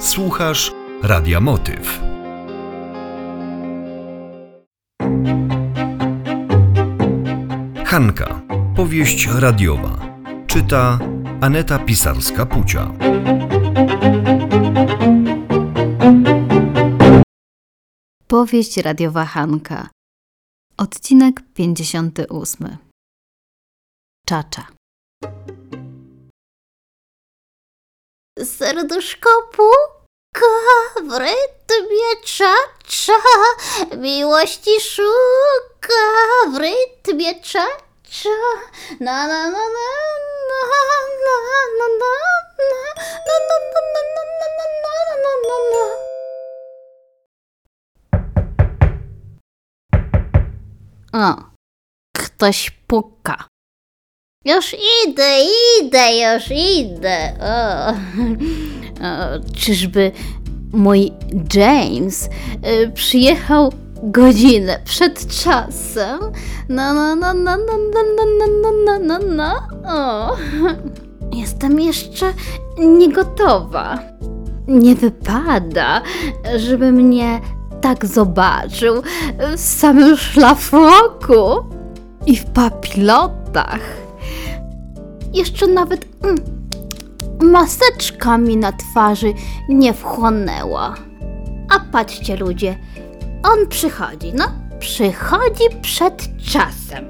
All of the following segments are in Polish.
Słuchasz Radia Motyw. Hanka. Powieść radiowa. Czyta Aneta Pisarska-Pucia. Powieść radiowa Hanka. Odcinek 58. Czacza. Serduszko puka w rytmie czacza, miłości szuka w rytmie czacza. Na na na na na na na na na na na na na na na na na na na O, ktoś puka. Już idę, idę, już idę. O. O, czyżby mój James y, przyjechał godzinę przed czasem? No, no, no, no, no, no, no, no, no, no, no, no. Jestem jeszcze niegotowa. Nie wypada, żeby mnie tak zobaczył w samym szlafroku i w papilotach. Jeszcze nawet mm, maseczka mi na twarzy nie wchłonęła. A patrzcie ludzie, on przychodzi, no, przychodzi przed czasem.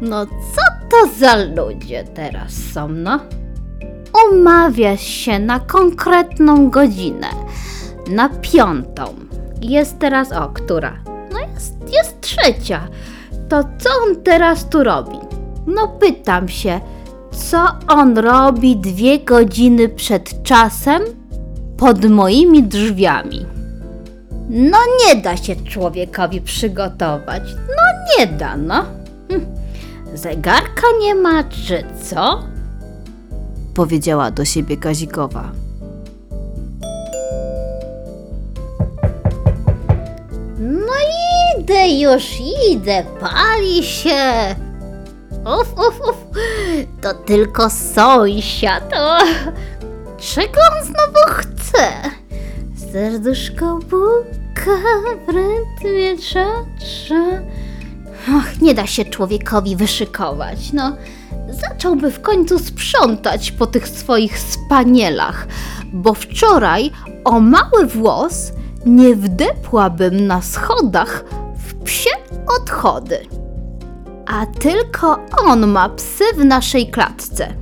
No co to za ludzie teraz są, no? Umawia się na konkretną godzinę, na piątą. Jest teraz, o, która? No jest, jest trzecia. To co on teraz tu robi? No pytam się, co on robi dwie godziny przed czasem pod moimi drzwiami? No nie da się człowiekowi przygotować. No nie da, no. Hm. Zegarka nie ma, czy co? Powiedziała do siebie Kazikowa. No idę, już idę, pali się. Uf, uf, uf, to tylko sąsiad. O, czego on znowu chce? Serduszko buka w rytmie czacza. Och, nie da się człowiekowi wyszykować. No, zacząłby w końcu sprzątać po tych swoich spanielach, bo wczoraj o mały włos nie wdepłabym na schodach w psie odchody. A tylko on ma psy w naszej klatce.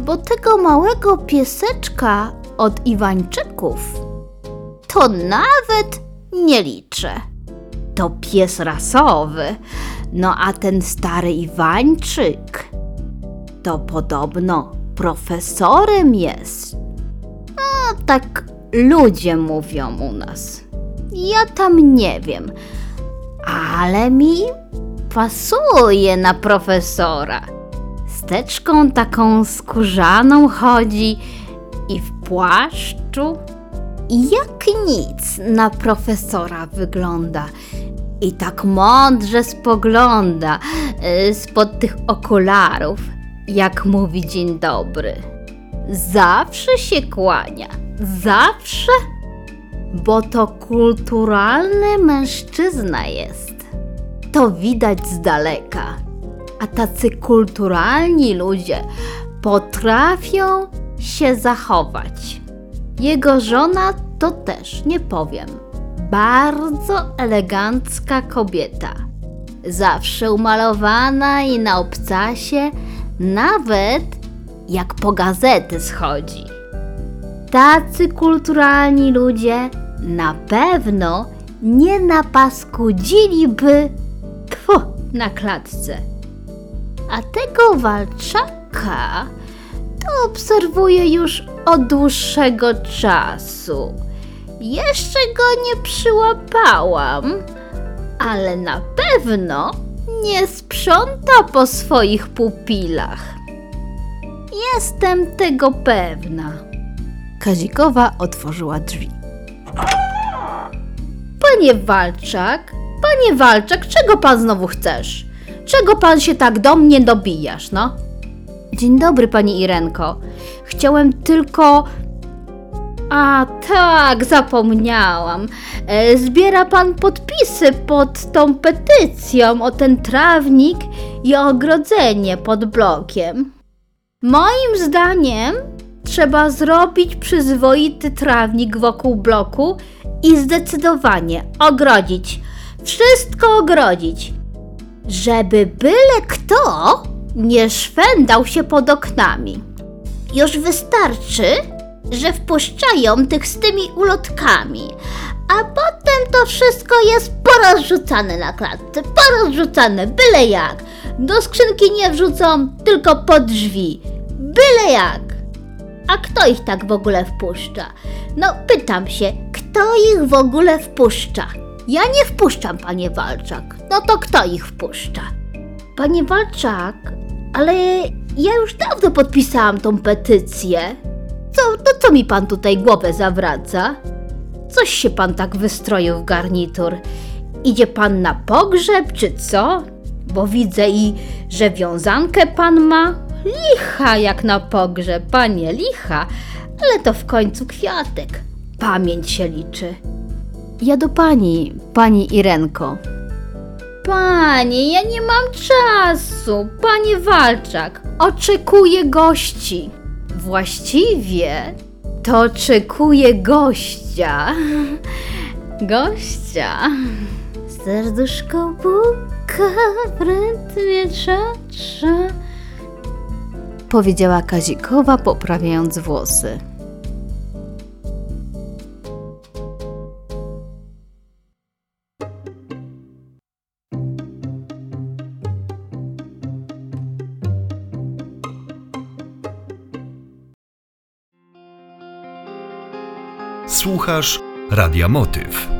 Bo tego małego pieseczka od Iwańczyków to nawet nie liczę. To pies rasowy. No a ten stary Iwańczyk to podobno profesorem jest. No tak ludzie mówią u nas. Ja tam nie wiem, ale mi pasuje na profesora. Steczką taką skórzaną chodzi i w płaszczu. Jak nic na profesora wygląda. I tak mądrze spogląda y, spod tych okularów, jak mówi dzień dobry. Zawsze się kłania. Zawsze? Bo to kulturalny mężczyzna jest. To widać z daleka. A tacy kulturalni ludzie potrafią się zachować. Jego żona to też, nie powiem, bardzo elegancka kobieta. Zawsze umalowana i na obcasie, nawet jak po gazety schodzi. Tacy kulturalni ludzie na pewno nie napaskudziliby na klatce. A tego walczaka to obserwuję już od dłuższego czasu. Jeszcze go nie przyłapałam, ale na pewno nie sprząta po swoich pupilach. Jestem tego pewna. Kazikowa otworzyła drzwi. Panie Walczak, panie Walczak, czego pan znowu chcesz? Czego pan się tak do mnie dobijasz, no? Dzień dobry, pani Irenko. Chciałem tylko A tak, zapomniałam. E, Zbiera pan podpisy pod tą petycją o ten trawnik i ogrodzenie pod blokiem. Moim zdaniem trzeba zrobić przyzwoity trawnik wokół bloku i zdecydowanie ogrodzić. Wszystko ogrodzić. Żeby byle kto nie szwendał się pod oknami. Już wystarczy, że wpuszczają tych z tymi ulotkami, a potem to wszystko jest porozrzucane na klatce, porozrzucane byle jak. Do skrzynki nie wrzucą, tylko pod drzwi. Byle jak. A kto ich tak w ogóle wpuszcza? No pytam się, kto ich w ogóle wpuszcza? Ja nie wpuszczam, panie Walczak. No to kto ich wpuszcza? Panie Walczak, ale ja już dawno podpisałam tą petycję. Co, to co mi pan tutaj głowę zawraca? Coś się pan tak wystroił w garnitur. Idzie pan na pogrzeb, czy co? Bo widzę i, że wiązankę pan ma. Licha jak na pogrzeb, panie, licha. Ale to w końcu kwiatek. Pamięć się liczy. Ja do pani, pani Irenko. Panie, ja nie mam czasu. Panie Walczak, oczekuję gości. Właściwie to oczekuję gościa. Gościa. Serduszko puka w rytmie. Powiedziała Kazikowa, poprawiając włosy. Słuchasz Radia Motyw.